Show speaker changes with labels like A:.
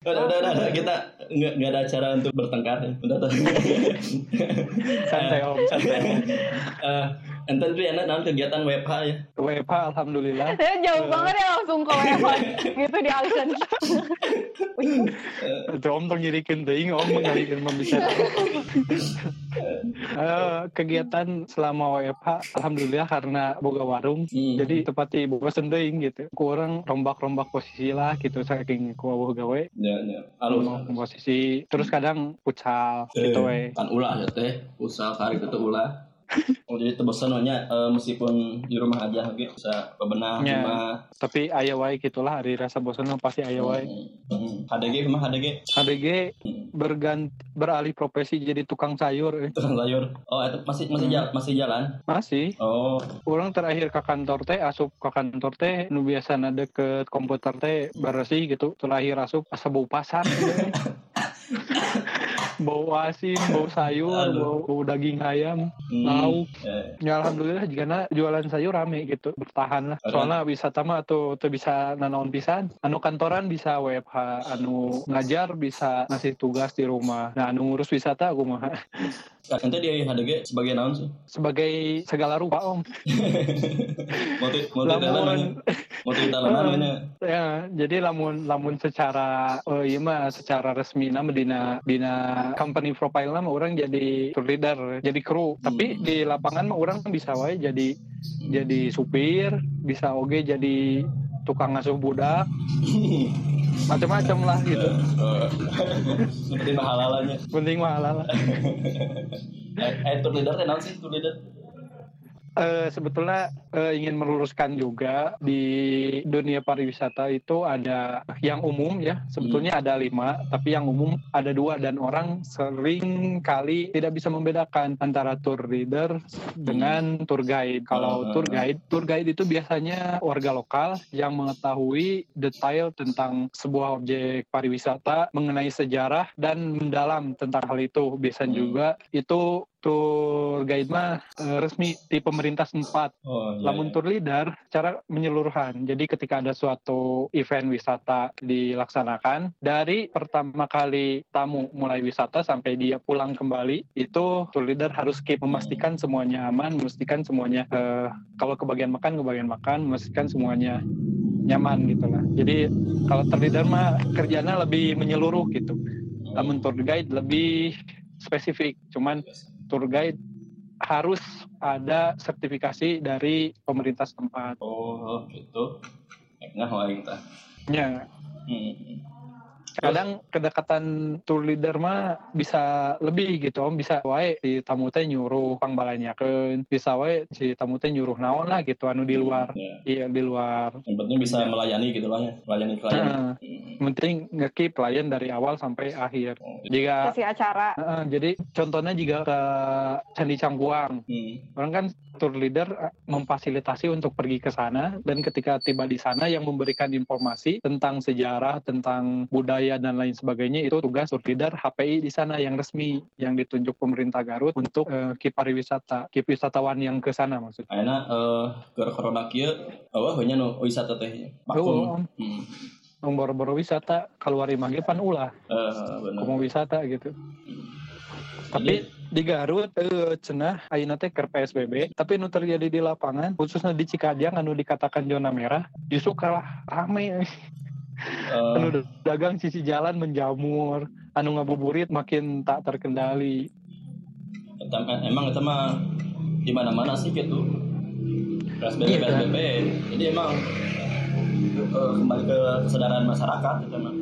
A: Udah, udah, udah, udah. kita nggak nggak ada acara untuk bertengkar. Udah, udah.
B: Santai, Om.
A: Santai. Eh, ente tuh enak nanti kegiatan WFH ya.
B: WFH alhamdulillah.
C: Saya jauh banget ya langsung ke WFH gitu di Alison.
B: Itu Om tong nyirikin teuing Om mengalihkan pembicaraan. Eh, kegiatan selama WFH alhamdulillah karena boga warung
A: Hmm.
B: jadi tepati boga sending gitu. Kurang rombak-rombak posisi lah gitu saking kuawuh gawe.
A: Ya, ya.
B: Rombak posisi terus kadang pucal gitu we.
A: Kan ulah ya teh. Usaha kari itu ulah. Oh, jadi tebesan nya eh, meskipun di rumah aja gitu bisa bebenah
B: Ya.
A: rumah.
B: Tapi aya wae gitulah hari rasa bosan pasti aya wae.
A: Hmm. Hmm. HDG mah HDG.
B: ABG
A: Hmm.
B: berganti beralih profesi jadi tukang sayur eh.
A: Tukang sayur. Oh, itu masih masih
B: Hmm.
A: jalan, masih jalan.
B: Masih
A: Oh,
B: Orang terakhir ke kantor teh asup ke kantor teh nu biasa deket komputer teh bersih gitu terakhir asup asa bau pasar. bau asin bau sayur bau, bau daging ayam.
A: Hmm.
B: lauk
A: Eh,
B: ya alhamdulillah jika jualan sayur rame gitu bertahan lah. Soalnya wisata mah tuh tuh bisa nanaon pisan. Anu kantoran bisa WFH anu ngajar bisa ngasih tugas di rumah. Nah anu ngurus wisata aku mah.
A: Ente di HDG sebagai naon sih?
B: sebagai segala rupa om.
A: Motif motif
B: Lamun-
A: tanaman ini.
B: ya jadi lamun lamun secara oh iya mah secara resmi nama dina dina company profile nama orang jadi tour leader jadi kru tapi
A: Hmm.
B: di lapangan mah orang bisa wae jadi jadi supir bisa oge jadi tukang ngasuh budak macam-macam lah gitu
A: Eh, Seperti mahalalanya.
B: penting mah halal
A: Eh, eh, tour leader teh naon sih tour leader?
B: Eh, sebetulnya eh, ingin meluruskan juga di dunia pariwisata itu ada yang umum ya sebetulnya ada lima tapi yang umum ada dua dan orang sering kali tidak bisa membedakan antara tour leader dengan tour guide kalau
A: Ah.
B: tour guide tour guide itu biasanya warga lokal yang mengetahui detail tentang sebuah objek pariwisata mengenai sejarah dan mendalam tentang hal itu biasanya
A: Hmm.
B: juga itu tour guide mah eh, resmi di pemerintah setempat.
A: Oh, iya,
B: Lamun
A: iya.
B: tour leader cara menyeluruhan. Jadi ketika ada suatu event wisata dilaksanakan dari pertama kali tamu mulai wisata sampai dia pulang kembali itu tour leader harus keep memastikan semuanya aman, memastikan semuanya eh, kalau kebagian makan kebagian makan, memastikan semuanya nyaman gitu lah. Jadi kalau tour leader mah kerjanya lebih menyeluruh gitu. Namun tour guide lebih spesifik. Cuman tour guide harus ada sertifikasi dari pemerintah setempat.
A: Oh, gitu. Nah, kita.
B: Ya,
A: Hmm.
B: Kadang kedekatan tour leader mah bisa lebih gitu om bisa wae si tamu teh nyuruh pangbalanyakeun bisa wae si tamu teh nyuruh naon lah gitu anu di luar
A: Ya.
B: iya di luar
A: Yang penting bisa melayani gitu lah ya, melayani klien.
B: Nah.
A: Hmm.
B: penting nge-keep klien dari awal sampai akhir
A: Oh,
B: jika
C: Kasih acara.
B: Heeh, jadi contohnya juga ke Candi Cangkuang
A: Hmm.
B: orang kan tour leader eh, memfasilitasi untuk pergi ke sana dan ketika tiba di sana yang memberikan informasi tentang sejarah, tentang budaya dan lain sebagainya itu tugas leader HPI di sana yang resmi yang ditunjuk pemerintah Garut untuk eh, KIP pariwisata, KIP wisatawan yang ke sana maksudnya.
A: Ayeuna eh ke corona kieu eueuh we nya nu wisata teh.
B: Oh,
A: Vakum. Hmm.
B: Boro-boro wisata keluar image pan ulah,
A: Eh, bener.
B: mau wisata gitu. Tapi di Garut eh, cenah ayeuna teh keur PSBB tapi nu terjadi di lapangan khususnya di Cikajang anu dikatakan zona merah justru kalah rame
A: Eh,
B: anu dagang sisi jalan menjamur anu ngabuburit makin tak terkendali
A: emang itu mah di mana-mana sih gitu. PSBB,
B: Iya, kan?
A: PSBB. Jadi emang eh, kembali ke kesadaran masyarakat gitu mah.